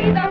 vida